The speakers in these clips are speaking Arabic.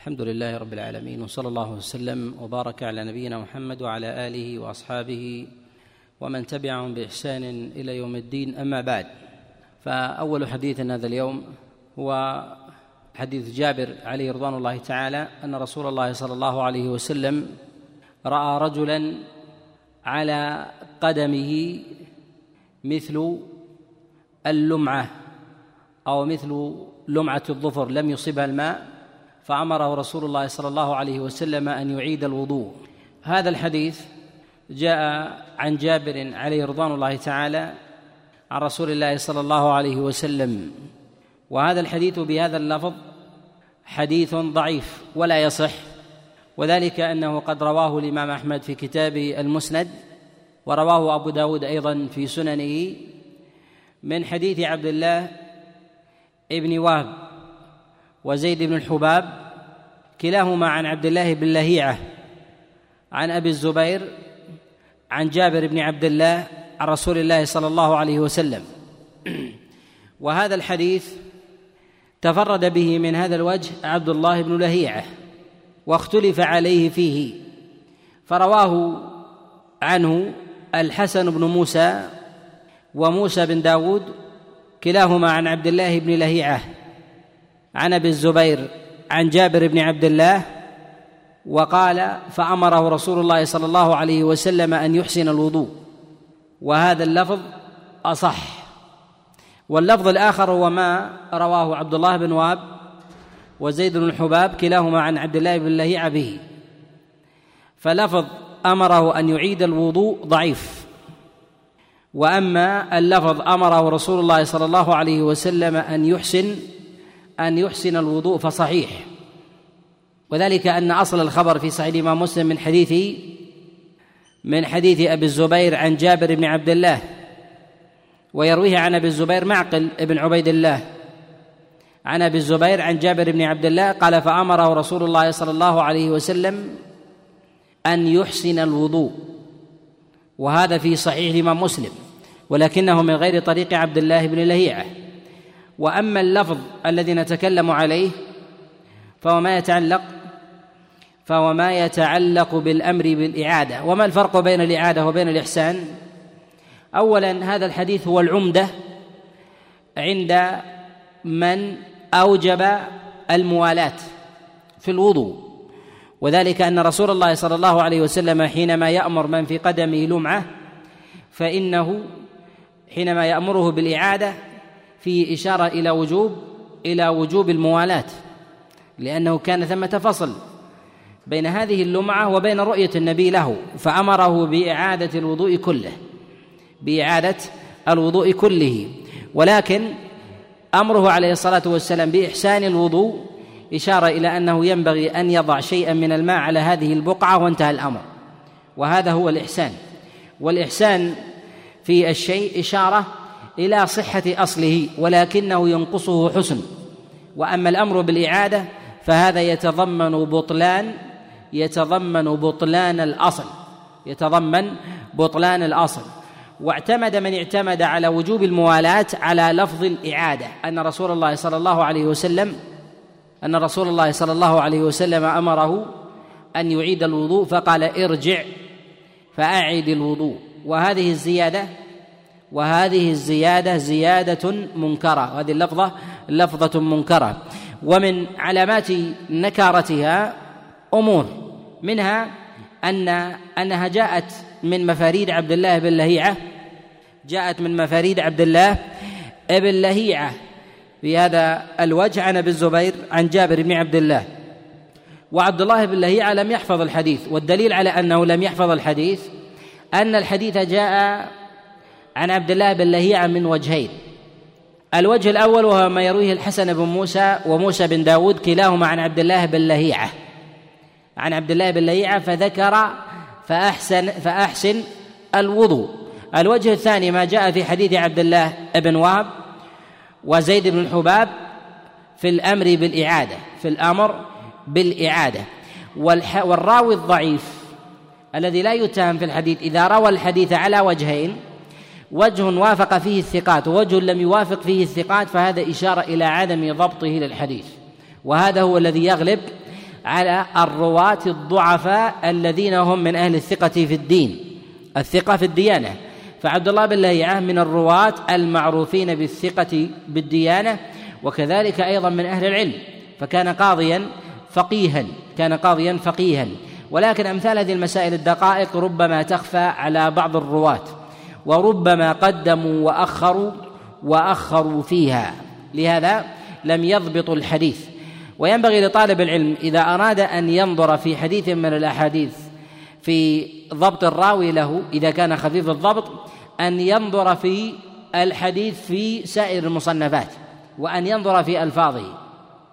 الحمد لله رب العالمين وصلى الله وسلم وبارك على نبينا محمد وعلى آله وأصحابه ومن تبعهم بإحسان إلى يوم الدين أما بعد. فأول حديث هذا اليوم هو حديث جابر عليه رضوان الله تعالى أن رسول الله صلى الله عليه وسلم رأى رجلا على قدمه مثل اللمعة أو مثل لمعة الظفر لم يصبها الماء فأمره رسول الله صلى الله عليه وسلم أن يعيد الوضوء. هذا الحديث جاء عن جابر عليه رضوان الله تعالى عن رسول الله صلى الله عليه وسلم. وهذا الحديث بهذا اللفظ حديث ضعيف ولا يصح. وذلك أنه قد رواه الإمام أحمد في كتابه المسند ورواه أبو داود أيضا في سننه من حديث عبد الله ابن وهب وزيد بن الحباب كلاهما عن عبد الله بن لهيعة عن أبي الزبير عن جابر بن عبد الله عن رسول الله صلى الله عليه وسلم. وهذا الحديث تفرد به من هذا الوجه عبد الله بن لهيعة واختلف عليه فيه. فرواه عنه الحسن بن موسى وموسى بن داود كلاهما عن عبد الله بن لهيعة عن أبي الزبير عن جابر بن عبد الله وقال فأمره رسول الله صلى الله عليه وسلم أن يحسن الوضوء. وهذا اللفظ أصح. واللفظ الآخر هو ما رواه عبد الله بن واب وزيد بن الحباب كلاهما عن عبد الله بن لهيعة به. فلفظ أمره أن يعيد الوضوء ضعيف. وأما اللفظ أمره رسول الله صلى الله عليه وسلم أن يحسن أن يحسن الوضوء فصحيح. وذلك أن أصل الخبر في صحيح الإمام مسلم من حديث من حديث أبي الزبير عن جابر بن عبد الله ويرويه عن أبي الزبير معقل بن عبيد الله. عن أبي الزبير عن جابر بن عبد الله قال فأمره رسول الله صلى الله عليه وسلم أن يحسن الوضوء. وهذا في صحيح الإمام مسلم ولكنه من غير طريق عبد الله بن لهيعة. وأما اللفظ الذي نتكلم عليه فهو ما يتعلق فهو ما يتعلق بالأمر بالإعادة. وما الفرق بين الإعادة وبين الإحسان؟ اولا هذا الحديث هو العمدة عند من أوجب الموالاة في الوضوء. وذلك أن رسول الله صلى الله عليه وسلم حينما يأمر من في قدمه لمعة فإنه حينما يأمره بالإعادة فيه إشارة إلى وجوب إلى وجوب الموالاة لأنه كان ثمة فصل بين هذه اللمعة وبين رؤية النبي له فأمره بإعادة الوضوء كله بإعادة الوضوء كله. ولكن أمره عليه الصلاة والسلام بإحسان الوضوء إشارة إلى أنه ينبغي أن يضع شيئا من الماء على هذه البقعة وانتهى الأمر. وهذا هو الإحسان. والإحسان في الشيء إشارة إلى صحة أصله ولكنه ينقصه حسن. وأما الأمر بالإعادة فهذا يتضمن بطلان يتضمن بطلان الأصل. يتضمن بطلان الأصل. واعتمد من اعتمد على وجوب الموالاة على لفظ الإعادة. أن رسول الله صلى الله عليه وسلم أن رسول الله صلى الله عليه وسلم أمره أن يعيد الوضوء فقال ارجع فأعد الوضوء. وهذه الزيادة وهذه الزيادة زيادة منكرة. وهذه اللفظة لفظة منكرة. ومن علامات نكارتها أمور. منها أن أنها جاءت من مفاريد عبد الله بن لهيعة. جاءت من مفاريد عبد الله بن لهيعة. في هذا الوجه عن أبي الزبير عن جابر بن عبد الله. وعبد الله بن لهيعة لم يحفظ الحديث. والدليل على أنه لم يحفظ الحديث أن الحديث جاء عن عبد الله بن لهيعة من وجهين. الوجه الأول وهو ما يرويه الحسن بن موسى وموسى بن داود كلاهما عن عبد الله بن لهيعة. عن عبد الله بن لهيعة فذكر فأحسن فأحسن الوضوء. الوجه الثاني ما جاء في حديث عبد الله بن وهب وزيد بن الحباب في الأمر بالإعادة في الأمر بالإعادة. والراوي الضعيف الذي لا يتهم في الحديث إذا روى الحديث على وجهين وجه وافق فيه الثقات ووجه لم يوافق فيه الثقات فهذا إشارة إلى عدم ضبطه للحديث. وهذا هو الذي يغلب على الرواة الضعفاء الذين هم من أهل الثقة في الدين. الثقة في الديانة. فعبد الله بن لهيعة من الرواة المعروفين بالثقة بالديانة وكذلك أيضا من أهل العلم. فكان قاضيا فقيها كان قاضيا فقيها. ولكن أمثال هذه المسائل الدقائق ربما تخفى على بعض الرواة. وربما قدموا وأخروا وأخروا فيها. لهذا لم يضبطوا الحديث. وينبغي لطالب العلم إذا أراد أن ينظر في حديث من الأحاديث في ضبط الراوي له إذا كان خفيف الضبط أن ينظر في الحديث في سائر المصنفات وأن ينظر في ألفاظه.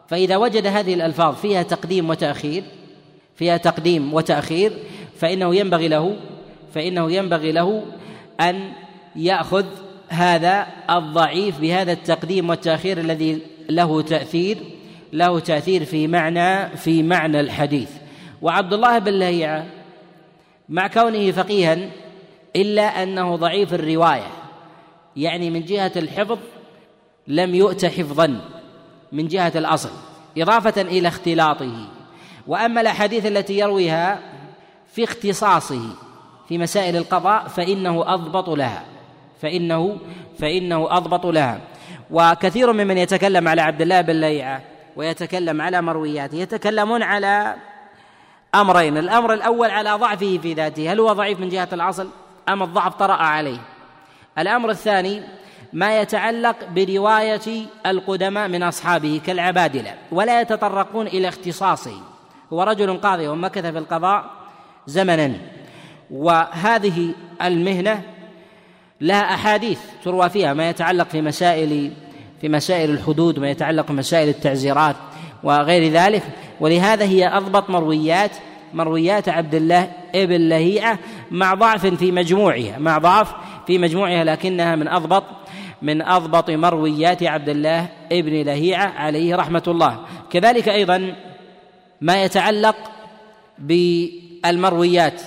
فإذا وجد هذه الألفاظ فيها تقديم وتأخير فيها تقديم وتأخير فإنه ينبغي له فإنه ينبغي له أن يأخذ هذا الضعيف بهذا التقديم والتأخير الذي له تأثير له تأثير في معنى في معنى الحديث. وعبد الله بن لهيعة مع كونه فقيها إلا أنه ضعيف الرواية يعني من جهة الحفظ لم يؤت حفظا من جهة الأصل إضافة إلى اختلاطه. وأما الأحاديث التي يرويها في اختصاصه في مسائل القضاء فإنه أضبط لها. فإنه فإنه أضبط لها. وكثير ممن يتكلم على عبد الله بن ليعة ويتكلم على مروياته يتكلمون على أمرين. الأمر الأول على ضعفه في ذاته. هل هو ضعيف من جهة الأصل؟ أم الضعف طرأ عليه؟ الأمر الثاني ما يتعلق برواية القدماء من أصحابه كالعبادلة ولا يتطرقون إلى اختصاصه. هو رجل قاضي ومكث في القضاء زمنا. وهذه المهنة لها أحاديث تروى فيها ما يتعلق في مسائل في مسائل الحدود وما يتعلق بمسائل التعزيرات وغير ذلك. ولهذا هي أضبط مرويات مرويات عبد الله ابن لهيعة مع ضعف في مجموعها مع ضعف في مجموعها لكنها من أضبط من أضبط مرويات عبد الله ابن لهيعة عليه رحمة الله. كذلك أيضا ما يتعلق بالمرويات.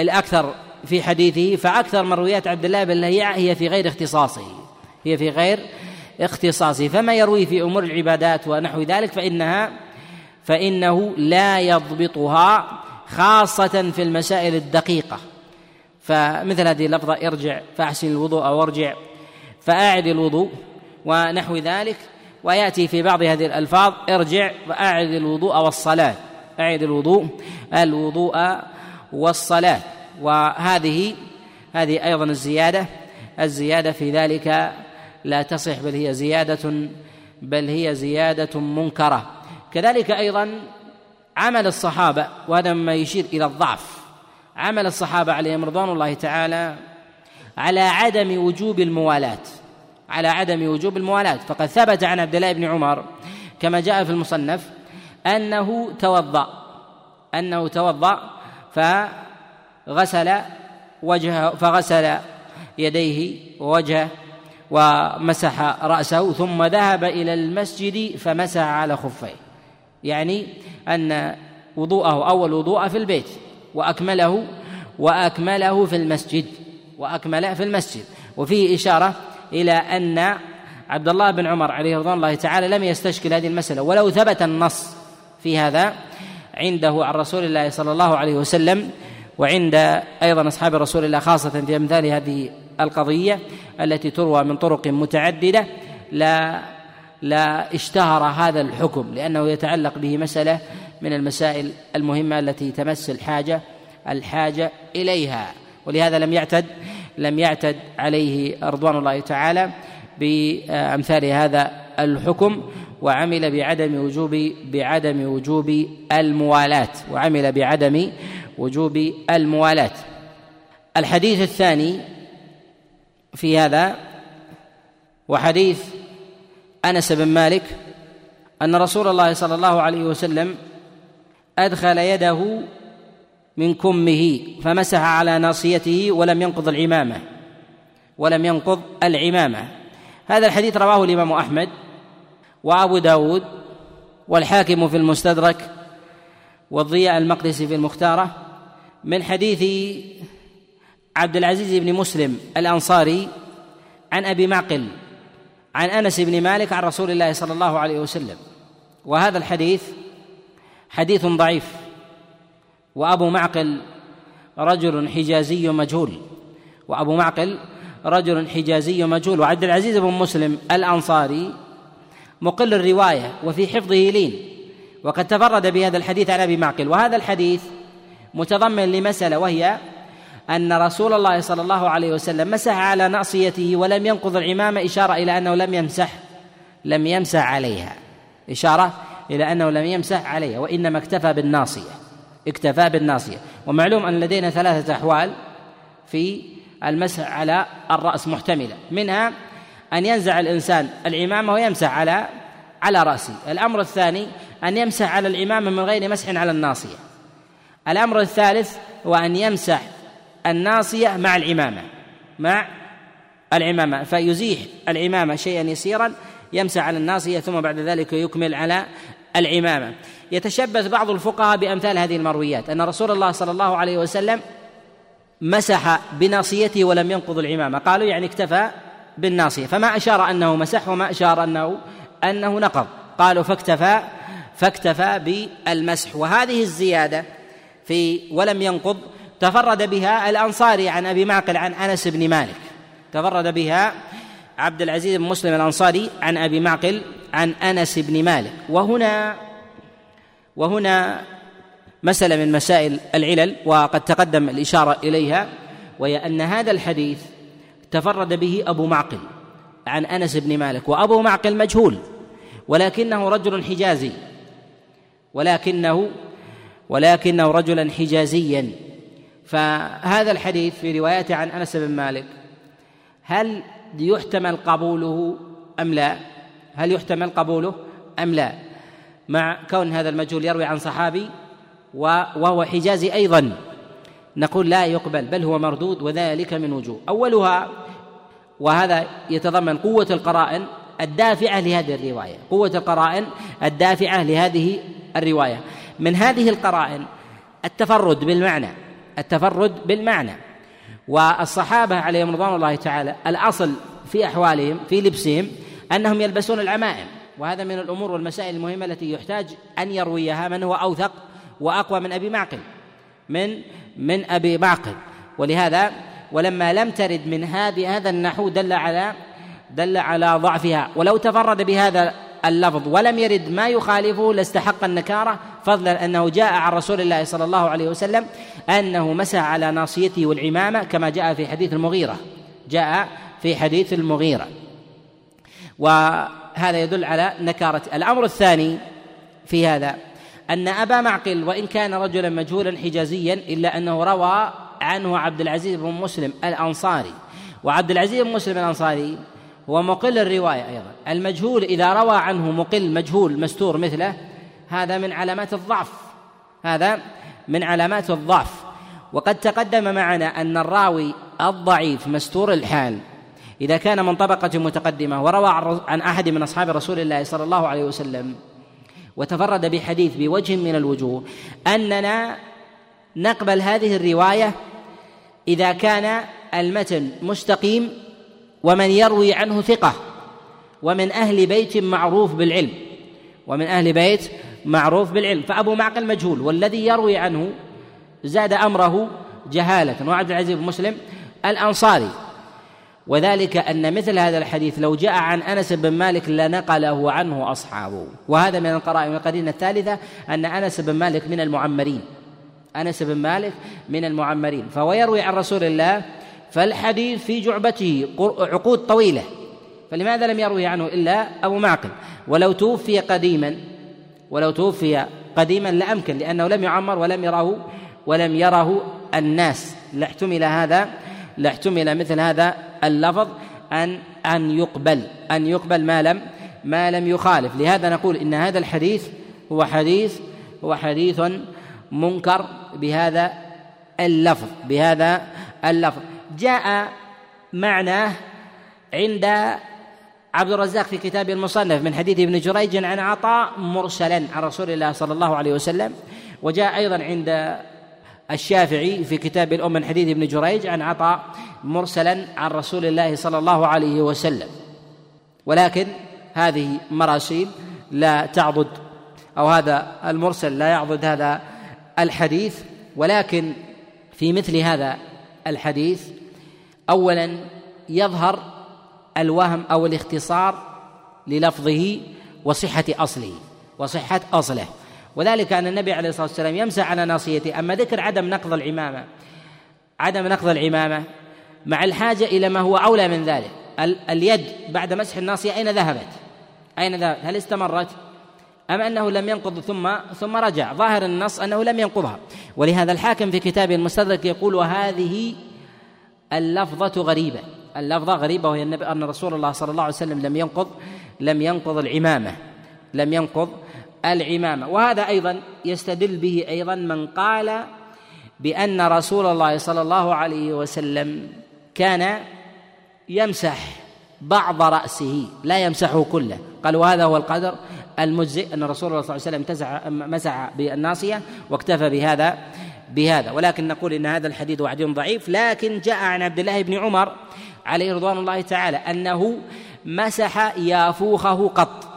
الأكثر في حديثه فأكثر مرويات عبد الله بن لهيعة هي في غير اختصاصه هي في غير اختصاصه. فما يروي في أمور العبادات ونحو ذلك فإنها فإنه لا يضبطها خاصة في المسائل الدقيقة. فمثل هذه اللفظة ارجع فأحسن الوضوء أو ارجع فأعد الوضوء ونحو ذلك. ويأتي في بعض هذه الألفاظ ارجع فأعد الوضوء والصلاة. أعد الوضوء الوضوء والصلاة. وهذه هذه أيضا الزيادة. الزيادة في ذلك لا تصح بل هي زيادة بل هي زيادة منكرة. كذلك أيضا عمل الصحابة وهذا مما يشير إلى الضعف. عمل الصحابة عليهم رضوان الله تعالى على عدم وجوب الموالاة على عدم وجوب الموالاة فقد ثبت عن عبد الله بن عمر كما جاء في المصنف أنه توضأ. أنه توضأ فغسل وجهه فغسل يديه ووجهه ومسح رأسه ثم ذهب إلى المسجد فمسح على خفيه. يعني أن وضوءه أول وضوء في البيت وأكمله وأكمله في المسجد وأكمل في المسجد. وفيه إشارة إلى أن عبد الله بن عمر عليه رضوان الله تعالى لم يستشكل هذه المسألة ولو ثبت النص في هذا عنده عن رسول الله صلى الله عليه وسلم وعند أيضا أصحاب رسول الله خاصة في أمثال هذه القضية التي تروى من طرق متعددة لا لا اشتهر هذا الحكم لأنه يتعلق به مسألة من المسائل المهمة التي تمس الحاجة الحاجة إليها. ولهذا لم يعتد لم يعتد عليه رضوان الله تعالى بأمثال هذا الحكم. وعمل بعدم وجوب بعدم وجوب الموالاة وعمل بعدم وجوب الموالاة. الحديث الثاني في هذا وحديث أنس بن مالك أن رسول الله صلى الله عليه وسلم أدخل يده من كمه فمسح على ناصيته ولم ينقض العمامة ولم ينقض العمامة. هذا الحديث رواه الإمام أحمد وأبو داود والحاكم في المستدرك والضياء المقدسي في المختارة من حديث عبد العزيز بن مسلم الأنصاري عن أبي معقل عن أنس بن مالك عن رسول الله صلى الله عليه وسلم. وهذا الحديث حديث ضعيف. وأبو معقل رجل حجازي مجهول. وأبو معقل رجل حجازي مجهول. وعبد العزيز بن مسلم الأنصاري مقل الرواية وفي حفظه لين. وقد تفرد بهذا الحديث عن أبي معقل. وهذا الحديث متضمن لمسألة وهي أن رسول الله صلى الله عليه وسلم مسح على ناصيته ولم ينقض العمامة إشارة إلى أنه لم يمسح لم يمسح عليها. إشارة إلى أنه لم يمسح عليها وإنما اكتفى بالناصية اكتفى بالناصية. ومعلوم أن لدينا ثلاثة أحوال في المسح على الرأس محتملة. منها أن ينزع الإنسان العمامة ويمسح على على رأسه. الأمر الثاني أن يمسح على العمامة من غير مسح على الناصية. الأمر الثالث هو أن يمسح الناصية مع العمامة مع العمامة فيزيح العمامة شيئا يسيرا يمسح على الناصية ثم بعد ذلك يكمل على العمامة يتشبث بعض الفقهاء بأمثال هذه المرويات. أن رسول الله صلى الله عليه وسلم مسح بناصيته ولم ينقض العمامة قالوا يعني اكتفى بالناصية. فما أشار أنه مسح وما أشار أنه أنه نقض. قالوا فاكتفى فاكتفى بالمسح. وهذه الزيادة في ولم ينقض تفرد بها الأنصاري عن أبي معقل عن أنس بن مالك. تفرد بها عبد العزيز بن مسلم الأنصاري عن أبي معقل عن أنس بن مالك. وهنا وهنا مسألة من مسائل العلل وقد تقدم الإشارة إليها وهي أن هذا الحديث تفرد به أبو معقل عن أنس بن مالك وأبو معقل مجهول ولكنه رجل حجازي ولكنه ولكنه رجلا حجازيا فهذا الحديث في روايته عن أنس بن مالك هل يحتمل قبوله أم لا؟ هل يحتمل قبوله أم لا؟ مع كون هذا المجهول يروي عن صحابي وهو حجازي أيضا نقول لا يقبل بل هو مردود وذلك من وجوه. أولها وهذا يتضمن قوة القرائن الدافعة لهذه الرواية. قوة القرائن الدافعة لهذه الرواية. من هذه القرائن التفرد بالمعنى التفرد بالمعنى. والصحابة عليهم رضوان الله تعالى الأصل في أحوالهم في لبسهم أنهم يلبسون العمائم. وهذا من الأمور والمسائل المهمة التي يحتاج أن يرويها من هو أوثق وأقوى من أبي معقل. من من أبي معقل. ولهذا ولما لم ترد من هذه هذا النحو دل على دل على ضعفها. ولو تفرد بهذا اللفظ ولم يرد ما يخالفه لاستحق النكارة فضلا أنه جاء عن رسول الله صلى الله عليه وسلم أنه مسح على ناصيته والعمامة كما جاء في حديث المغيرة. جاء في حديث المغيرة. وهذا يدل على نكارة. الأمر الثاني في هذا أن أبا معقل وإن كان رجلا مجهولا حجازيا إلا أنه روى عنه عبد العزيز بن مسلم الأنصاري. وعبد العزيز بن مسلم الأنصاري هو مقل الرواية أيضا. المجهول إذا روى عنه مقل مجهول مستور مثله هذا من علامات الضعف. هذا من علامات الضعف. وقد تقدم معنا أن الراوي الضعيف مستور الحال إذا كان من طبقة متقدمة وروى عن أحد من أصحاب رسول الله صلى الله عليه وسلم وتفرد بحديث بوجه من الوجوه أننا نقبل هذه الرواية إذا كان المتن مستقيم ومن يروي عنه ثقة ومن أهل بيت معروف بالعلم ومن أهل بيت معروف بالعلم فأبو معقل مجهول والذي يروي عنه زاد أمره جهالة وعبد العزيز بن مسلم الأنصاري وذلك أن مثل هذا الحديث لو جاء عن أنس بن مالك لنقله عنه أصحابه. وهذا من القرائن القرينة الثالثة أن أنس بن مالك من المعمرين. أنس بن مالك من المعمرين. فهو يروي عن رسول الله فالحديث في جعبته عقود طويلة. فلماذا لم يروي عنه إلا أبو معقل؟ ولو توفي قديما ولو توفي قديما لأمكن لأنه لم يعمر ولم يره ولم يره الناس. لاحتمل هذا لاحتمل مثل هذا اللفظ أن أن يقبل. أن يقبل ما لم ما لم يخالف. لهذا نقول إن هذا الحديث هو حديث هو حديث منكر بهذا اللفظ بهذا اللفظ. جاء معناه عند عبد الرزاق في كتابه المصنف من حديث ابن جريج عن عطاء مرسلا عن رسول الله صلى الله عليه وسلم وجاء أيضا عند الشافعي في كتاب الأم من حديث ابن جريج عن عطاء مرسلا عن رسول الله صلى الله عليه وسلم. ولكن هذه مراسيل لا تعضد أو هذا المرسل لا يعضد هذا الحديث. ولكن في مثل هذا الحديث أولا يظهر الوهم أو الاختصار للفظه وصحة أصله وصحة أصله. وذلك أن النبي عليه الصلاة والسلام يمسح على ناصيته أما ذكر عدم نقض العمامة عدم نقض العمامة مع الحاجة إلى ما هو أولى من ذلك اليد بعد مسح الناصية أين ذهبت؟ أين ذهبت؟ هل استمرت؟ أم أنه لم ينقض ثم ثم رجع ظاهر النص أنه لم ينقضها ولهذا الحاكم في كتابه المستدرك يقول وهذه اللفظة غريبة اللفظة غريبة وهي أن رسول الله صلى الله عليه وسلم لم ينقض لم ينقض العمامة لم ينقض العمامة. وهذا أيضا يستدل به أيضا من قال بأن رسول الله صلى الله عليه وسلم كان يمسح بعض رأسه لا يمسحه كله. قال وهذا هو القدر المجزئ أن رسول الله صلى الله عليه وسلم مسح بالناصية واكتفى بهذا بهذا. ولكن نقول إن هذا الحديث حديث ضعيف. لكن جاء عن عبد الله بن عمر عليه رضوان الله تعالى أنه مسح يافوخه قط.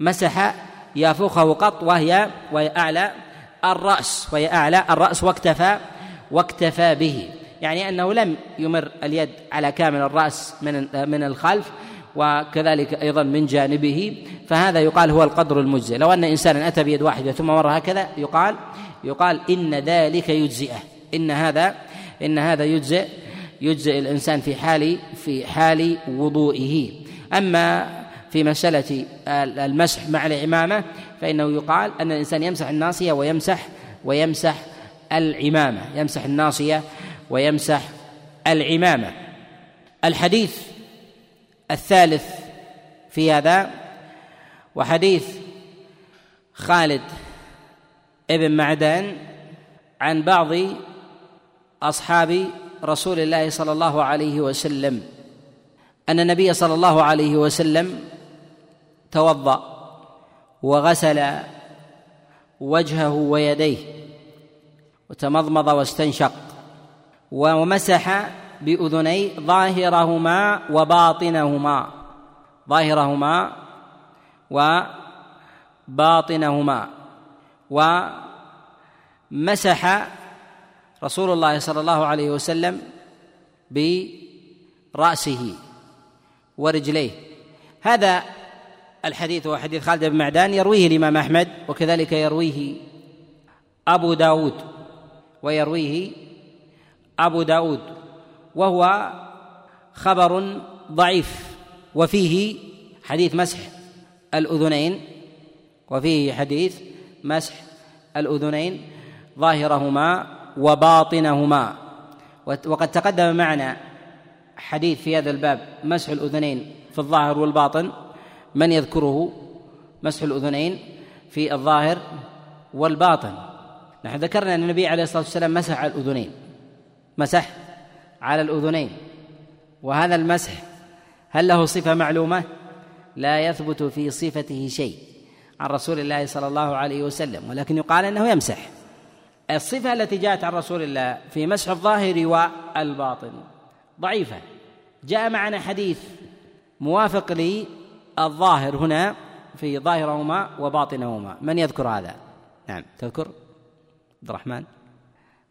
مسح يافوخه قط وهي وهي أعلى الرأس وهي أعلى الرأس واكتفى واكتفى به. يعني أنه لم يمر اليد على كامل الرأس من من الخلف وكذلك أيضا من جانبه. فهذا يقال هو القدر المجزئ. لو أن إنسانا أتى بيد واحدة ثم مر هكذا يقال يقال إن ذلك يجزئه. إن هذا إن هذا يجزئ يجزئ الإنسان في حال في حال وضوئه. أما في مسألة المسح مع العمامة فإنه يقال أن الإنسان يمسح الناصية ويمسح ويمسح العمامة يمسح الناصية ويمسح العمامة. الحديث الثالث في هذا وحديث خالد ابن معدان عن بعض أصحاب رسول الله صلى الله عليه وسلم أن النبي صلى الله عليه وسلم توضأ وغسل وجهه ويديه وتمضمض واستنشق ومسح بأذني ظاهرهما وباطنهما ظاهرهما وباطنهما. ومسح رسول الله صلى الله عليه وسلم برأسه ورجليه. هذا الحديث هو حديث خالد بن معدان يرويه الإمام أحمد وكذلك يرويه أبو داود ويرويه أبو داود وهو خبر ضعيف وفيه حديث مسح الأذنين وفيه حديث مسح الأذنين ظاهرهما وباطنهما. وقد تقدم معنا حديث في هذا الباب مسح الأذنين في الظاهر والباطن. من يذكره مسح الأذنين في الظاهر والباطن. نحن ذكرنا أن النبي عليه الصلاة والسلام مسح على الأذنين مسح على الأذنين. وهذا المسح هل له صفة معلومة؟ لا يثبت في صفته شيء عن رسول الله صلى الله عليه وسلم ولكن يقال أنه يمسح. الصفة التي جاءت عن رسول الله في مسح الظاهر والباطن ضعيفة. جاء معنا حديث موافق للظاهر هنا في ظاهرهما وباطنهما. من يذكر هذا؟ نعم. تذكر؟ عبد الرحمن.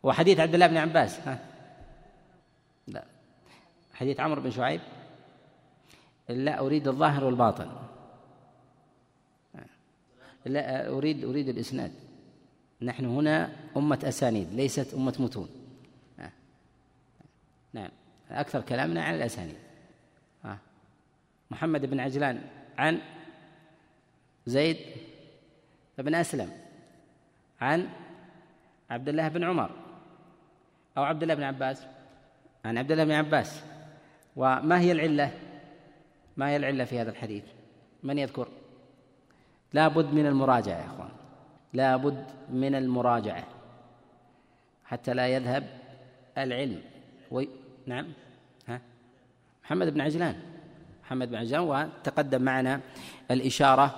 وحديث عبد الله بن عباس. ها. لا. حديث عمرو بن شعيب. لا أريد الظاهر والباطن. لا أريد أريد الإسناد. نحن هنا أمة أسانيد ليست أمة متون. نعم. أكثر كلامنا عن الأسانيد. محمد بن عجلان. عن زيد بن أسلم عن عبد الله بن عمر أو عبد الله بن عباس عن عبد الله بن عباس. وما هي العلة؟ ما هي العلة في هذا الحديث؟ من يذكر؟ لا بد من المراجعة يا أخوان لا بد من المراجعة حتى لا يذهب العلم. وي... نعم. ها؟ محمد بن عجلان. محمد بن عجلان وتقدم معنا الإشارة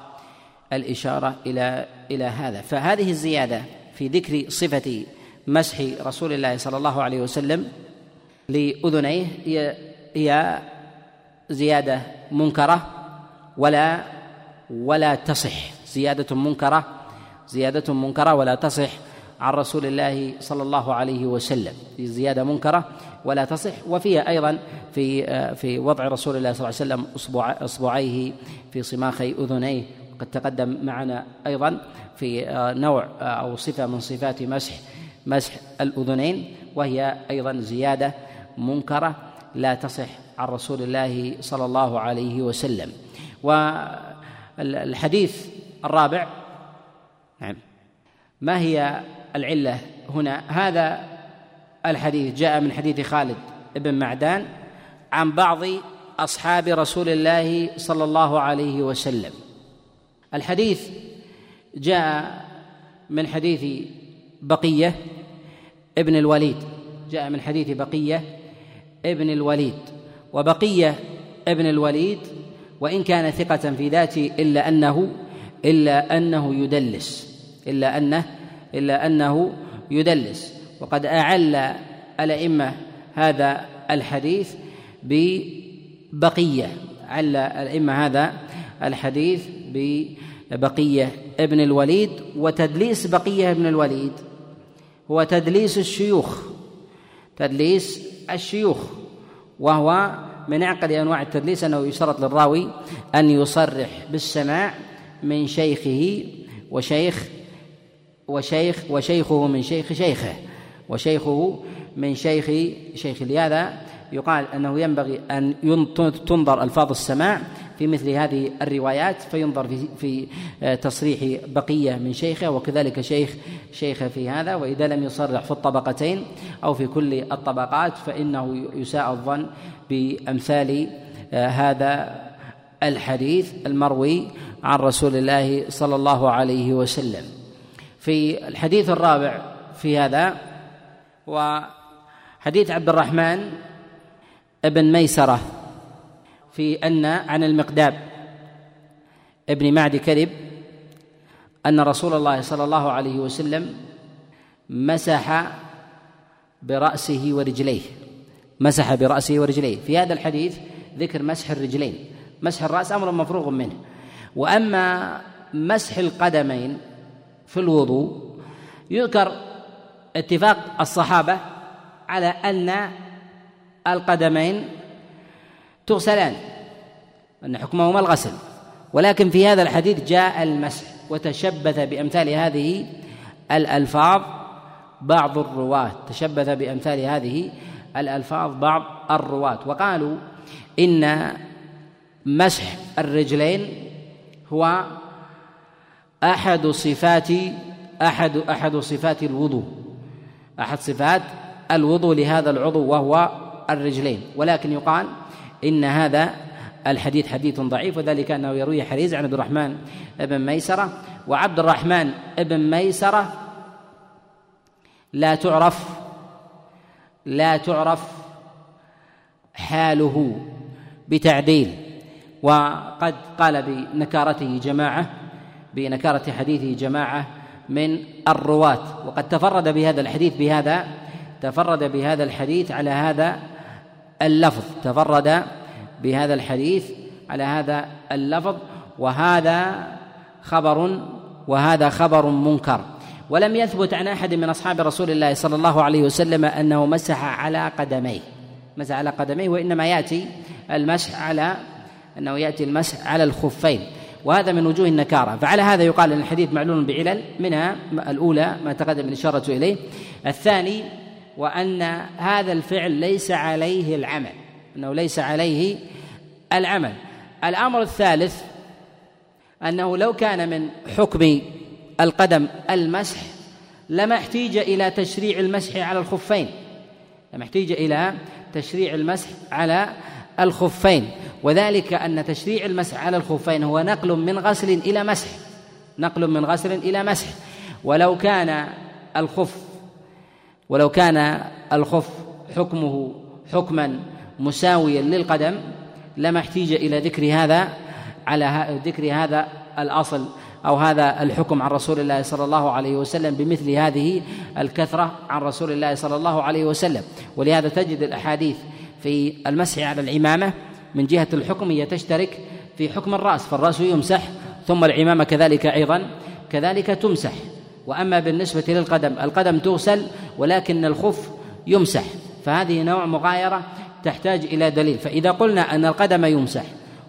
الإشارة إلى إلى هذا. فهذه الزيادة في ذكر صفة مسح رسول الله صلى الله عليه وسلم لأذنيه هي هي زيادة منكرة ولا ولا تصح. زيادة منكرة زيادة منكرة ولا تصح. عن رسول الله صلى الله عليه وسلم. في زيادة منكرة ولا تصح. وفيها أيضا في في وضع رسول الله صلى الله عليه وسلم أصبع أصبعيه في صماخي أذنيه. قد تقدم معنا أيضا في نوع أو صفة من صفات مسح مسح الأذنين. وهي أيضا زيادة منكرة لا تصح عن رسول الله صلى الله عليه وسلم. والحديث الرابع. نعم. ما هي العلة هنا. هذا الحديث جاء من حديث خالد بن معدان عن بعض أصحاب رسول الله صلى الله عليه وسلم. الحديث جاء من حديث بقية ابن الوليد. جاء من حديث بقية ابن الوليد. وبقية ابن الوليد وإن كان ثقة في ذاته إلا أنه إلا أنه يدلس إلا أنه إلا أنه يدلس. وقد أعل الأئمة هذا الحديث ببقية. عل الأئمة هذا الحديث ببقية. ابن الوليد وتدليس بقية ابن الوليد. هو تدليس الشيوخ. تدليس الشيوخ. وهو من أعقد أنواع التدليس أنه يشترط للراوي أن يصرح بالسماع من شيخه وشيخ وشيخ وشيخه من شيخ شيخه. وشيخه من شيخ شيخ. لهذا يقال أنه ينبغي أن تنظر ألفاظ السماع في مثل هذه الروايات فينظر في في تصريح بقية من شيخه وكذلك شيخ شيخه في هذا. وإذا لم يصرح في الطبقتين أو في كل الطبقات فإنه يساء الظن بأمثال هذا الحديث المروي عن رسول الله صلى الله عليه وسلم. في الحديث الرابع في هذا وحديث عبد الرحمن ابن ميسرة في أن عن المقداب ابن معد كذب أن رسول الله صلى الله عليه وسلم مسح برأسه ورجليه مسح برأسه ورجليه. في هذا الحديث ذكر مسح الرجلين مسح الرأس أمر مفروغ منه. وأما مسح القدمين في الوضوء يذكر اتفاق الصحابة على أن القدمين تغسلان أن حكمهما الغسل. ولكن في هذا الحديث جاء المسح وتشبث بأمثال هذه الألفاظ بعض الرواة تشبث بأمثال هذه الألفاظ بعض الرواة. وقالوا إن مسح الرجلين هو أحد صفات أحد أحد صفات الوضوء. أحد صفات الوضوء لهذا العضو وهو الرجلين. ولكن يقال إن هذا الحديث حديث ضعيف وذلك أنه يروي حريز عن عبد الرحمن بن ميسرة. وعبد الرحمن بن ميسرة لا تعرف لا تعرف حاله بتعديل. وقد قال بنكارته جماعة بنكارة حديثه جماعة من الرواة. وقد تفرد بهذا الحديث بهذا تفرد بهذا الحديث على هذا اللفظ. تفرد بهذا الحديث على هذا اللفظ. وهذا خبر وهذا خبر منكر. ولم يثبت عن أحد من أصحاب رسول الله صلى الله عليه وسلم أنه مسح على قدميه. مسح على قدميه وإنما يأتي المسح على أنه يأتي المسح على الخفين. وهذا من وجوه النكارة. فعلى هذا يقال أن الحديث معلول بعلل منها الأولى ما تقدم الإشارة إليه. الثاني وأن هذا الفعل ليس عليه العمل أنه ليس عليه العمل. الأمر الثالث أنه لو كان من حكم القدم المسح لما احتيج إلى تشريع المسح على الخفين. لما احتيج إلى تشريع المسح على الخفين. وذلك أن تشريع المسح على الخفين هو نقل من غسل إلى مسح. نقل من غسل إلى مسح. ولو كان الخف ولو كان الخف حكمه حكما مساويا للقدم لما احتيج إلى ذكر هذا على ذكر هذا الأصل أو هذا الحكم عن رسول الله صلى الله عليه وسلم بمثل هذه الكثرة عن رسول الله صلى الله عليه وسلم. ولهذا تجد الأحاديث في المسح على العمامة من جهة الحكم هي تشترك في حكم الرأس فالرأس يمسح ثم العمامة كذلك أيضا كذلك تمسح. وأما بالنسبة للقدم القدم تغسل ولكن الخف يمسح. فهذه نوع مغايرة تحتاج إلى دليل. فإذا قلنا أن القدم يمسح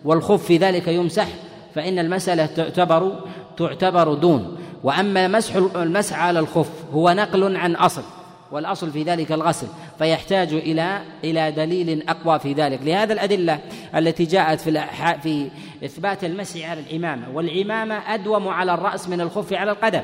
والخف في ذلك يمسح فإن المسألة تعتبر تعتبر دون. وأما مسح المسح على الخف هو نقل عن أصل. والأصل في ذلك الغسل فيحتاج إلى إلى دليل أقوى في ذلك. لهذا الأدلة التي جاءت في في إثبات المسح على العمامة والعمامة أدوم على الرأس من الخف على القدم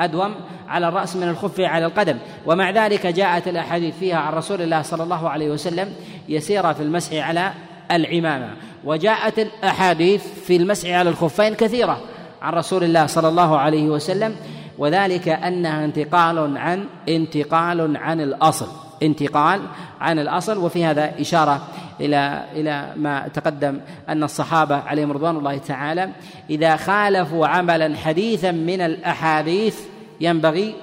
أدوم على الرأس من الخف على القدم. ومع ذلك جاءت الأحاديث فيها عن رسول الله صلى الله عليه وسلم يسيرة في المسح على العمامة وجاءت الأحاديث في المسح على الخفين كثيرة عن رسول الله صلى الله عليه وسلم وذلك أنها انتقال عن انتقال عن الأصل. انتقال عن الأصل وفي هذا إشارة إلى إلى ما تقدم أن الصحابة عليهم رضوان الله تعالى إذا خالفوا عملا حديثا من الأحاديث ينبغي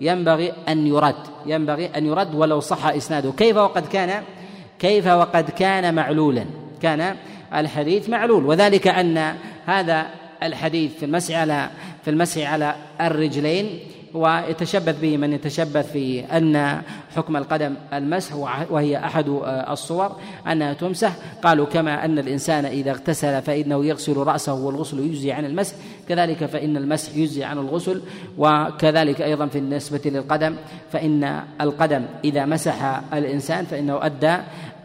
ينبغي أن يرد. ينبغي أن يرد ولو صح إسناده. كيف وقد كان؟ كيف وقد كان معلولا؟ كان الحديث معلول. وذلك أن هذا الحديث في المسح على في المسح على الرجلين ويتشبث به من يتشبث في أن حكم القدم المسح وهي أحد الصور أنها تمسح. قالوا كما أن الإنسان إذا اغتسل فإنه يغسل رأسه والغسل يجزي عن المسح. كذلك فإن المسح يجزي عن الغسل وكذلك أيضا في النسبة للقدم فإن القدم إذا مسح الإنسان فإنه أدى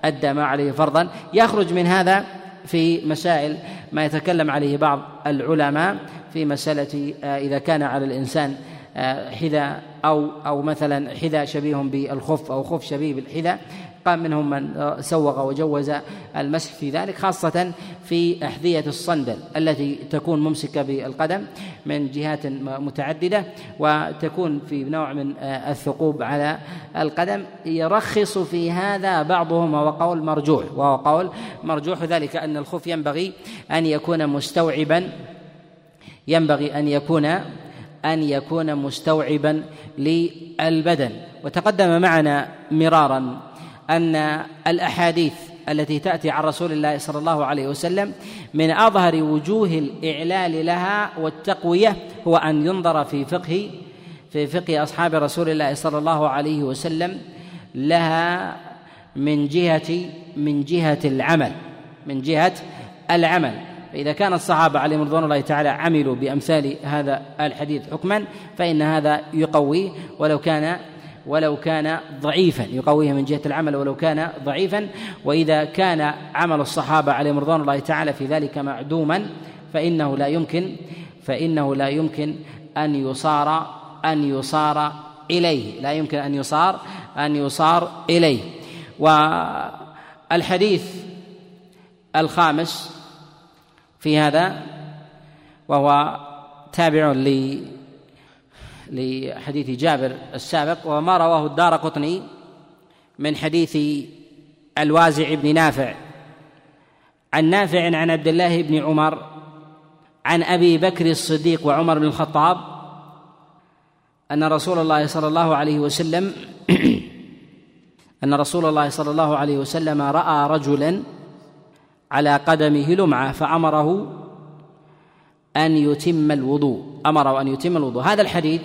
أدى ما عليه فرضا. يخرج من هذا في مسائل ما يتكلم عليه بعض العلماء. في مسألة آه، إذا كان على الإنسان آه، حذاء أو أو مثلا حذاء شبيه بالخف أو خف شبيه بالحذاء قام منهم من آه، سوغ وجوز المسح في ذلك خاصة في أحذية الصندل التي تكون ممسكة بالقدم من جهات متعددة وتكون في نوع من الثقوب على القدم. يرخص في هذا بعضهم وهو قول مرجوح وهو قول مرجوح ذلك أن الخف ينبغي أن يكون مستوعبا ينبغي أن يكون أن يكون مستوعبا للبدن. وتقدم معنا مرارا أن الأحاديث التي تأتي عن رسول الله صلى الله عليه وسلم من أظهر وجوه الإعلال لها والتقوية هو أن ينظر في فقه في فقه أصحاب رسول الله صلى الله عليه وسلم لها من جهة من جهة العمل. من جهة العمل. فإذا كان الصحابة عليهم رضوان الله تعالى عملوا بأمثال هذا الحديث حكما فإن هذا يقويه ولو كان ولو كان ضعيفا يقويه من جهة العمل ولو كان ضعيفا. وإذا كان عمل الصحابة عليهم رضوان الله تعالى في ذلك معدوما فإنه لا يمكن فإنه لا يمكن أن يصار أن يصار إليه. لا يمكن أن يصار أن يصار إليه. والحديث الخامس في هذا وهو تابع ل لحديث جابر السابق وما رواه الدار قطني من حديث الوازع بن نافع. عن نافع عن عبد الله بن عمر عن أبي بكر الصديق وعمر بن الخطاب أن رسول الله صلى الله عليه وسلم أن رسول الله صلى الله عليه وسلم رأى رجلا على قدمه لمعه فأمره أن يتم الوضوء. أمره أن يتم الوضوء. هذا الحديث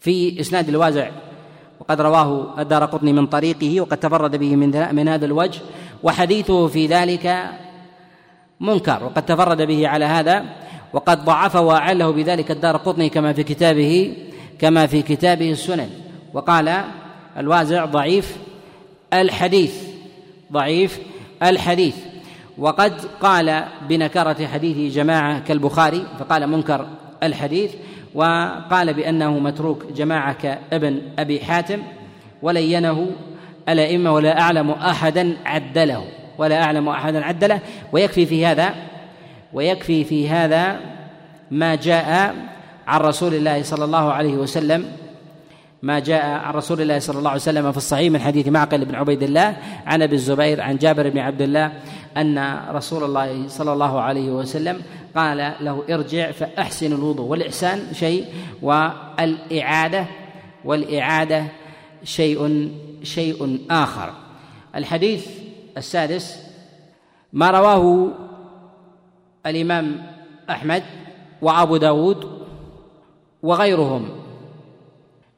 في إسناد الوازع وقد رواه الدار قطني من طريقه وقد تفرد به من من هذا الوجه وحديثه في ذلك منكر وقد تفرد به على هذا وقد ضعفه وأعله بذلك الدار قطني كما في كتابه كما في كتابه السنن. وقال الوازع ضعيف الحديث ضعيف الحديث. وقد قال بنكرة حديث جماعة كالبخاري فقال منكر الحديث وقال بأنه متروك جماعة كابن أبي حاتم ولينه الأئمة ولا أعلم أحدا عدله ولا أعلم أحدا عدله. ويكفي في هذا ويكفي في هذا ما جاء عن رسول الله صلى الله عليه وسلم ما جاء عن رسول الله صلى الله عليه وسلم في الصحيح من حديث معقل بن عبيد الله عن أبي الزبير عن جابر بن عبد الله أن رسول الله صلى الله عليه وسلم قال له ارجع فأحسن الوضوء. والإحسان شيء والإعادة والإعادة شيء شيء آخر. الحديث السادس ما رواه الإمام أحمد وأبو داود وغيرهم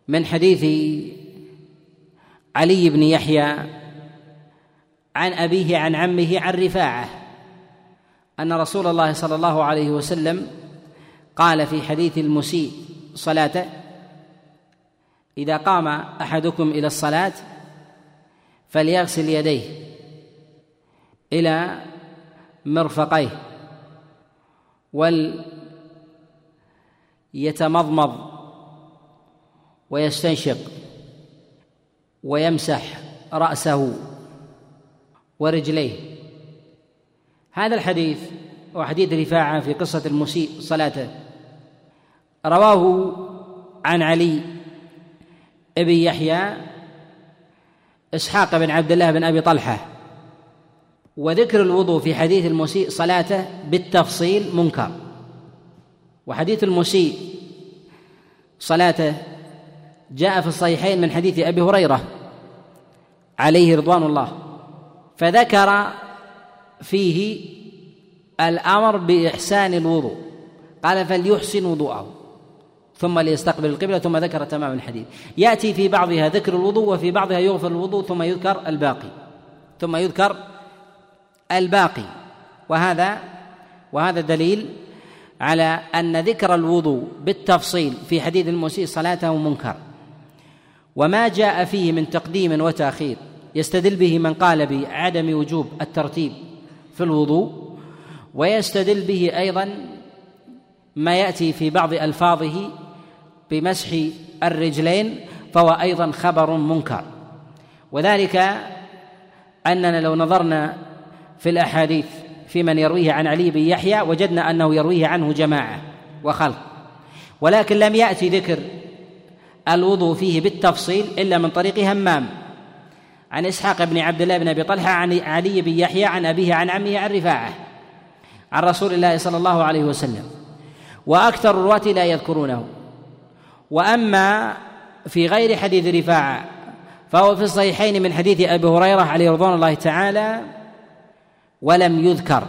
من حديث علي بن يحيى عن أبيه عن عمه عن رفاعة. أن رسول الله صلى الله عليه وسلم قال في حديث المسيء صلاته إذا قام أحدكم إلى الصلاة فليغسل يديه إلى مرفقيه وليتمضمض ويستنشق ويمسح رأسه. ورجليه. هذا الحديث وحديث رفاعة في قصة المسيء صلاته. رواه عن علي بن يحيى إسحاق بن عبد الله بن أبي طلحة. وذكر الوضوء في حديث المسيء صلاته بالتفصيل منكر. وحديث المسيء صلاته جاء في الصحيحين من حديث أبي هريرة عليه رضوان الله. فذكر فيه الأمر بإحسان الوضوء. قال فليحسن وضوءه ثم ليستقبل القبلة ثم ذكر تمام الحديث. يأتي في بعضها ذكر الوضوء وفي بعضها يغفر الوضوء ثم يذكر الباقي. ثم يذكر الباقي. وهذا وهذا دليل على أن ذكر الوضوء بالتفصيل في حديث المسيء صلاته منكر. وما جاء فيه من تقديم وتأخير. يستدل به من قال بعدم وجوب الترتيب في الوضوء ويستدل به أيضا ما يأتي في بعض ألفاظه بمسح الرجلين فهو أيضا خبر منكر. وذلك أننا لو نظرنا في الأحاديث في من يرويه عن علي بن يحيى وجدنا أنه يرويه عنه جماعة وخلق. ولكن لم يأتي ذكر الوضوء فيه بالتفصيل إلا من طريق همام. عن إسحاق بن عبد الله بن أبي طلحة عن علي بن يحيى عن أبيه عن عمه عن رفاعه عن رسول الله صلى الله عليه وسلم. وأكثر الرواة لا يذكرونه. وأما في غير حديث رفاعة فهو في الصحيحين من حديث أبي هريرة عليه رضوان الله تعالى ولم يذكر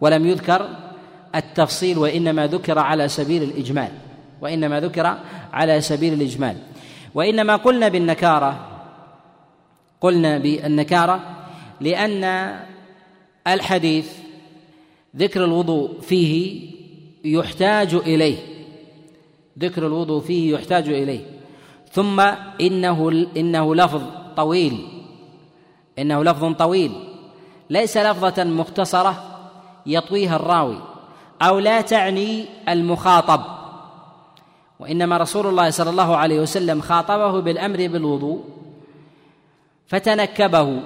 ولم يذكر التفصيل وإنما ذكر على سبيل الإجمال وإنما ذكر على سبيل الإجمال. وإنما قلنا بالنكارة قلنا بالنكارة لأن الحديث ذكر الوضوء فيه يحتاج إليه. ذكر الوضوء فيه يحتاج إليه. ثم إنه إنه لفظ طويل. إنه لفظ طويل. ليس لفظة مختصرة يطويها الراوي أو لا تعني المخاطب. وإنما رسول الله صلى الله عليه وسلم خاطبه بالأمر بالوضوء. فتنكبه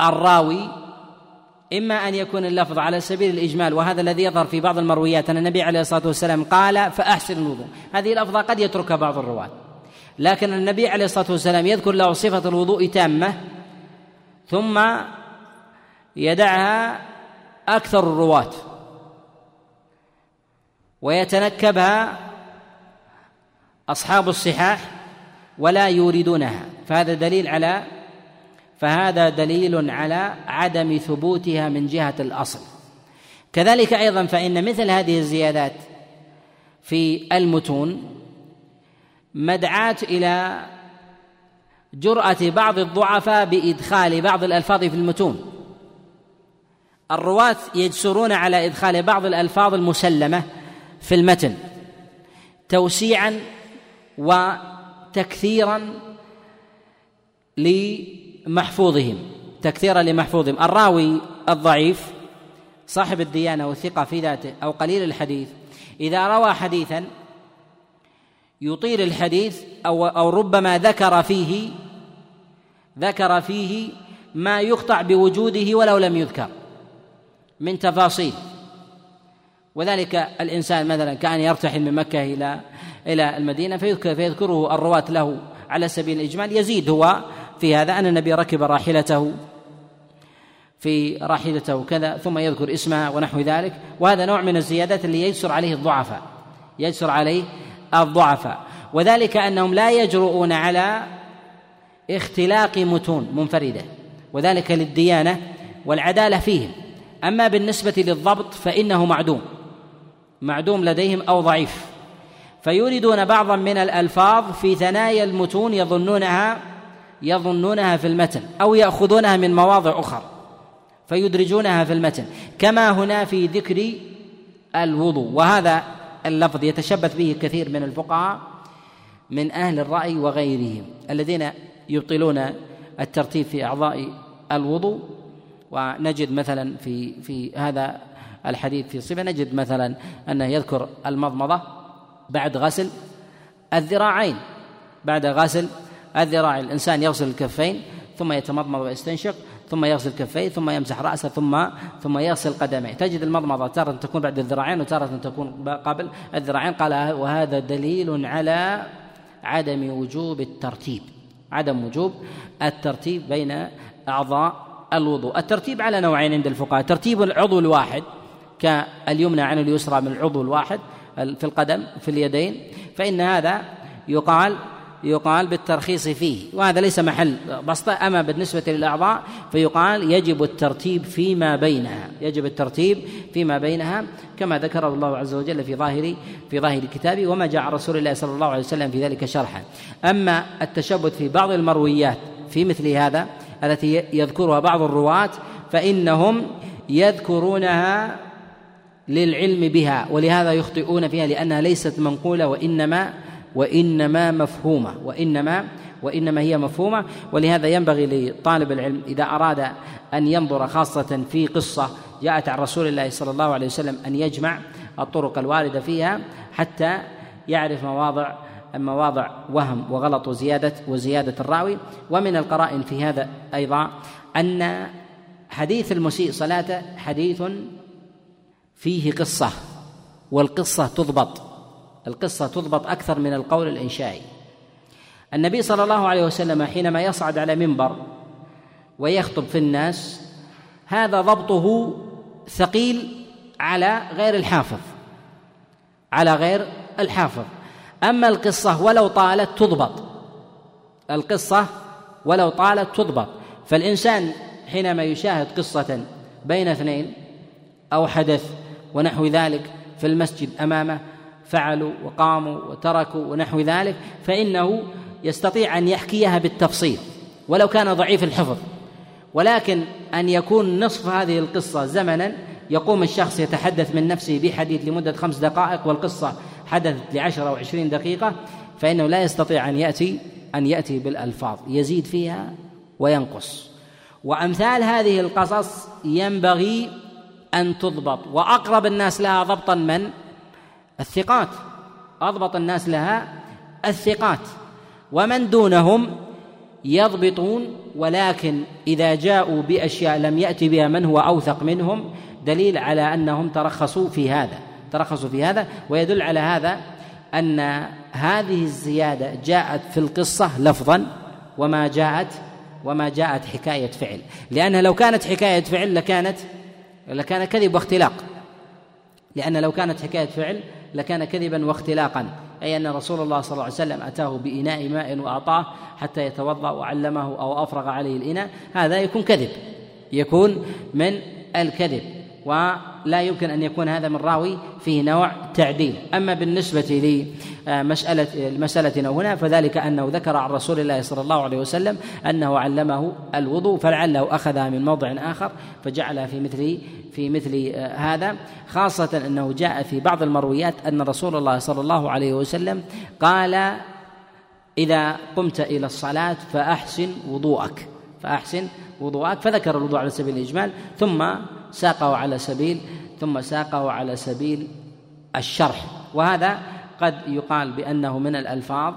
الراوي إما أن يكون اللفظ على سبيل الإجمال وهذا الذي يظهر في بعض المرويات أن النبي عليه الصلاة والسلام قال فأحسن الوضوء هذه اللفظة قد يتركها بعض الرواة. لكن النبي عليه الصلاة والسلام يذكر له صفة الوضوء تامة ثم يدعها أكثر الرواة ويتنكبها أصحاب الصحاح ولا يوردونها. فهذا دليل على فهذا دليل على عدم ثبوتها من جهة الأصل. كذلك أيضا فإن مثل هذه الزيادات في المتون مدعاة إلى جرأة بعض الضعفاء بإدخال بعض الألفاظ في المتون. الرواة يجسرون على إدخال بعض الألفاظ المسلمة في المتن توسيعا وتكثيرا محفوظهم تكثيرا لمحفوظهم. الراوي الضعيف صاحب الديانة والثقة في ذاته أو قليل الحديث. إذا روى حديثا يطيل الحديث أو أو ربما ذكر فيه ذكر فيه ما يقطع بوجوده ولو لم يذكر من تفاصيل. وذلك الإنسان مثلا كأن يرتحل من مكة إلى إلى المدينة فيذكر فيذكره الرواة له على سبيل الإجمال. يزيد هو في هذا أن النبي ركب راحلته في راحلته كذا ثم يذكر اسمها ونحو ذلك وهذا نوع من الزيادات اللي يجسر عليه الضعفاء يجسر عليه الضعفاء وذلك أنهم لا يجرؤون على اختلاق متون منفردة وذلك للديانة والعدالة فيهم. أما بالنسبة للضبط فإنه معدوم معدوم لديهم أو ضعيف. فيوردون بعضا من الألفاظ في ثنايا المتون يظنونها يظنونها في المتن أو يأخذونها من مواضع أخرى فيدرجونها في المتن كما هنا في ذكر الوضوء. وهذا اللفظ يتشبث به كثير من الفقهاء من أهل الرأي وغيرهم الذين يبطلون الترتيب في أعضاء الوضوء. ونجد مثلا في في هذا الحديث في صفة نجد مثلا انه يذكر المضمضة بعد غسل الذراعين بعد غسل الذراعين الإنسان يغسل الكفين ثم يتمضمض ويستنشق ثم يغسل كفيه ثم يمسح رأسه ثم ثم يغسل قدميه. تجد المضمضة تارة تكون بعد الذراعين وتارة تكون قبل الذراعين. قال وهذا دليل على عدم وجوب الترتيب. عدم وجوب الترتيب بين أعضاء الوضوء. الترتيب على نوعين عند الفقهاء. ترتيب العضو الواحد كاليمنى عن اليسرى من العضو الواحد في القدم في اليدين. فإن هذا يقال يقال بالترخيص فيه وهذا ليس محل بسطة. أما بالنسبة للأعضاء فيقال يجب الترتيب فيما بينها يجب الترتيب فيما بينها كما ذكره الله عز وجل في ظاهر في ظاهر كتابه وما جاء رسول الله صلى الله عليه وسلم في ذلك شرحا. أما التشبث في بعض المرويات في مثل هذا التي يذكرها بعض الرواة فإنهم يذكرونها للعلم بها ولهذا يخطئون فيها لأنها ليست منقولة وإنما وإنما مفهومة وإنما وإنما هي مفهومة. ولهذا ينبغي لطالب العلم إذا أراد أن ينظر خاصة في قصة جاءت عن رسول الله صلى الله عليه وسلم أن يجمع الطرق الواردة فيها حتى يعرف مواضع مواضع وهم وغلط وزيادة وزيادة الراوي. ومن القرائن في هذا أيضا أن حديث المسيء صلاته حديث فيه قصة والقصة تضبط. القصة تضبط أكثر من القول الإنشائي. النبي صلى الله عليه وسلم حينما يصعد على منبر ويخطب في الناس هذا ضبطه ثقيل على غير الحافظ على غير الحافظ. أما القصة ولو طالت تضبط. القصة ولو طالت تضبط. فالإنسان حينما يشاهد قصة بين اثنين أو حدث ونحو ذلك في المسجد أمامه فعلوا وقاموا وتركوا ونحو ذلك فإنه يستطيع أن يحكيها بالتفصيل ولو كان ضعيف الحفظ. ولكن أن يكون نصف هذه القصة زمنا يقوم الشخص يتحدث من نفسه بحديث لمدة خمس دقائق والقصة حدثت لعشر أو عشرين دقيقة فإنه لا يستطيع أن يأتي أن يأتي بالألفاظ يزيد فيها وينقص. وأمثال هذه القصص ينبغي أن تضبط وأقرب الناس لها ضبطا من الثقات. أضبط الناس لها الثقات. ومن دونهم يضبطون ولكن إذا جاءوا بأشياء لم يأتي بها من هو أوثق منهم دليل على أنهم ترخصوا في هذا. ترخصوا في هذا ويدل على هذا أن هذه الزيادة جاءت في القصة لفظا وما جاءت وما جاءت حكاية فعل. لأنها لو كانت حكاية فعل لكانت لكان كذب واختلاق. لأن لو كانت حكاية فعل لكان كذبا واختلاقا. أي أن رسول الله صلى الله عليه وسلم أتاه بإناء ماء وأعطاه حتى يتوضأ وعلمه أو أفرغ عليه الإناء. هذا يكون كذب. يكون من الكذب. ولا يمكن أن يكون هذا من راوي فيه نوع تعديل. أما بالنسبة لمسألة مسألتنا هنا فذلك أنه ذكر عن رسول الله صلى الله عليه وسلم أنه علمه الوضوء فلعله أخذها من موضع آخر فجعلها في مثل في مثل هذا خاصة أنه جاء في بعض المرويات أن رسول الله صلى الله عليه وسلم قال إذا قمت إلى الصلاة فأحسن وضوءك. فأحسن وضوءك فذكر الوضوء على سبيل الإجمال ثم ساقه على سبيل ثم ساقه على سبيل الشرح. وهذا قد يقال بأنه من الألفاظ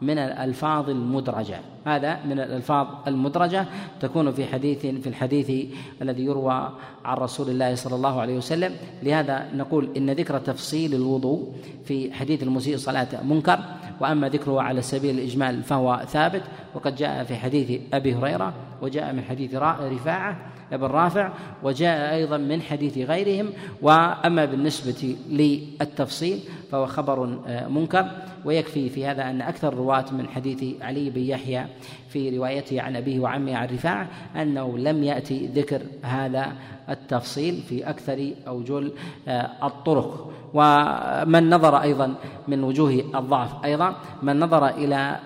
من الألفاظ المدرجة. هذا من الألفاظ المدرجة تكون في حديث في الحديث الذي يروى عن رسول الله صلى الله عليه وسلم. لهذا نقول إن ذكر تفصيل الوضوء في حديث المسيء صلاة منكر وأما ذكره على سبيل الإجمال فهو ثابت وقد جاء في حديث أبي هريرة وجاء من حديث رفاعة بن رافع وجاء أيضا من حديث غيرهم. وأما بالنسبة للتفصيل فهو خبر آه، منكر. ويكفي في هذا أن أكثر الرواة من حديث علي بن يحيى في روايته عن أبيه وعمه عن رفاعة أنه لم يأتي ذكر هذا التفصيل في أكثر أوجه آه، الطرق. ومن نظر أيضا من وجوه الضعف. أيضا من نظر إلى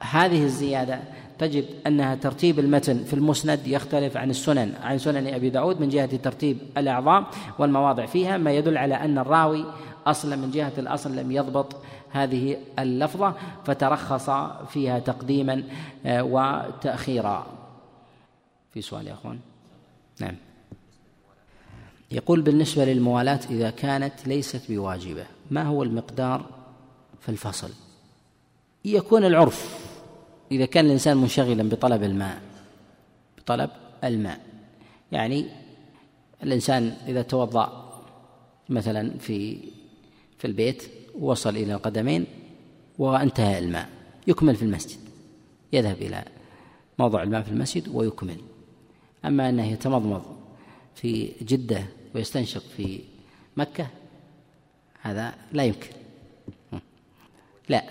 هذه الزيادة تجد أنها ترتيب المتن في المسند يختلف عن السنن عن سنن أبي داود من جهة ترتيب الأعضاء والمواضع فيها ما يدل على أن الراوي أصلا من جهة الأصل لم يضبط هذه اللفظة فترخص فيها تقديما آه، وتأخيرا. في سؤال يا أخوان؟ نعم. يقول بالنسبة للموالاة إذا كانت ليست بواجبة ما هو المقدار في الفصل؟ يكون العرف. إذا كان الإنسان منشغلا بطلب الماء بطلب الماء. يعني الإنسان إذا توضأ مثلا في في البيت وصل إلى القدمين وانتهى الماء. يكمل في المسجد. يذهب إلى موضع الماء في المسجد ويكمل. أما أنه يتمضمض في جدة ويستنشق في مكة هذا لا يمكن. لا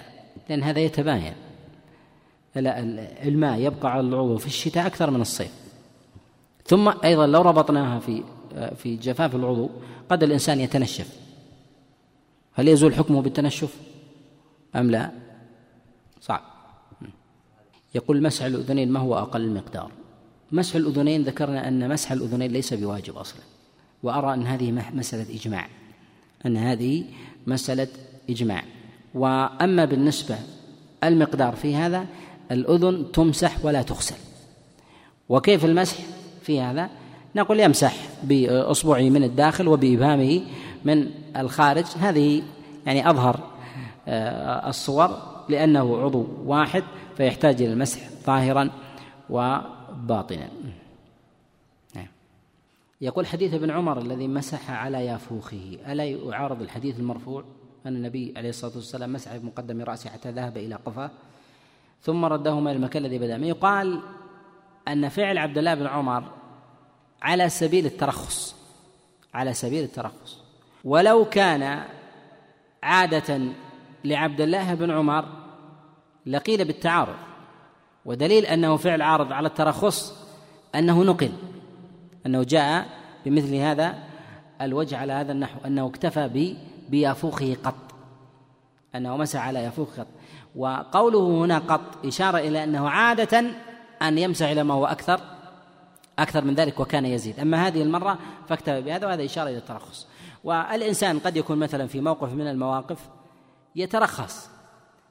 لأن هذا يتباين. الماء يبقى على العضو في الشتاء أكثر من الصيف. ثم أيضا لو ربطناها في في جفاف العضو قد الإنسان يتنشف. هل يزول حكمه بالتنشف؟ أم لا؟ صعب. يقول مسح الأذنين ما هو أقل المقدار؟ مسح الأذنين ذكرنا أن مسح الأذنين ليس بواجب أصلا. وأرى أن هذه مسألة إجماع. أن هذه مسألة إجماع. وأما بالنسبة المقدار في هذا الأذن تمسح ولا تغسل. وكيف المسح في هذا؟ نقول يمسح بإصبعه من الداخل وبإبهامه من الخارج. هذه يعني أظهر آه، الصور لأنه عضو واحد فيحتاج إلى المسح ظاهرا وباطنا. نعم. يقول حديث ابن عمر الذي مسح على يافوخه. ألا يعارض الحديث المرفوع؟ أن النبي عليه الصلاة والسلام مسح بمقدم رأسه حتى ذهب إلى قفاه ثم ردهما إلى المكان الذي بدأ. يقال أن فعل عبد الله بن عمر على سبيل الترخص على سبيل الترخص. ولو كان عادة لعبد الله بن عمر لقيل بالتعارض ودليل أنه فعل عارض على الترخص أنه نقل أنه جاء بمثل هذا الوجه على هذا النحو أنه اكتفى بيافوخه قط أنه مسح على يافوخ قط وقوله هنا قط إشارة إلى أنه عادة أن يمسح إلى ما هو أكثر أكثر من ذلك وكان يزيد أما هذه المرة فاكتفى بهذا وهذا إشارة إلى الترخص. والإنسان قد يكون مثلا في موقف من المواقف يترخص.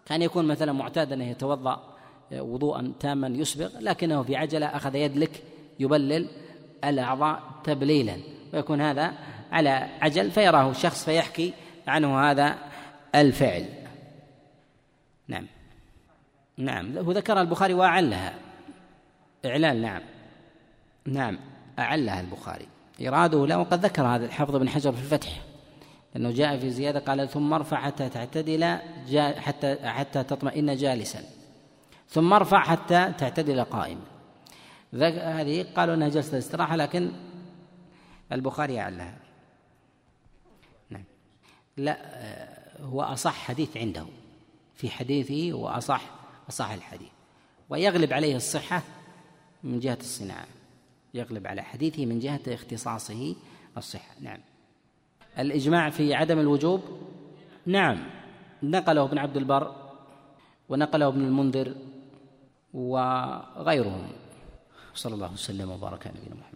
كان يكون مثلا معتادا أن يتوضأ وضوءا تاما يسبغ لكنه في عجلة أخذ يدلك يبلل الأعضاء تبليلا ويكون هذا على عجل فيراه شخص فيحكي عنه هذا الفعل. نعم. نعم. هو ذكر البخاري وأعلها. إعلان نعم. نعم. أعلها البخاري. إراده لا وقد ذكر هذا الحافظ بن حجر في الفتح لأنه جاء في زيادة قال ثم ارفع حتى تعتدل حتى حتى تطمئن جالسا ثم ارفع حتى تعتدل قائما. هذه قالوا إنها جلسة الاستراحة لكن البخاري أعلها. نعم. لا هو أصح حديث عنده في حديثه هو أصح أصح الحديث ويغلب عليه الصحة من جهة الصناعة. يغلب على حديثه من جهة اختصاصه الصحة. نعم. الإجماع في عدم الوجوب؟ نعم. نقله ابن عبد البر ونقله ابن المنذر وغيرهم. صلى الله وسلم وبارك على نبينا محمد.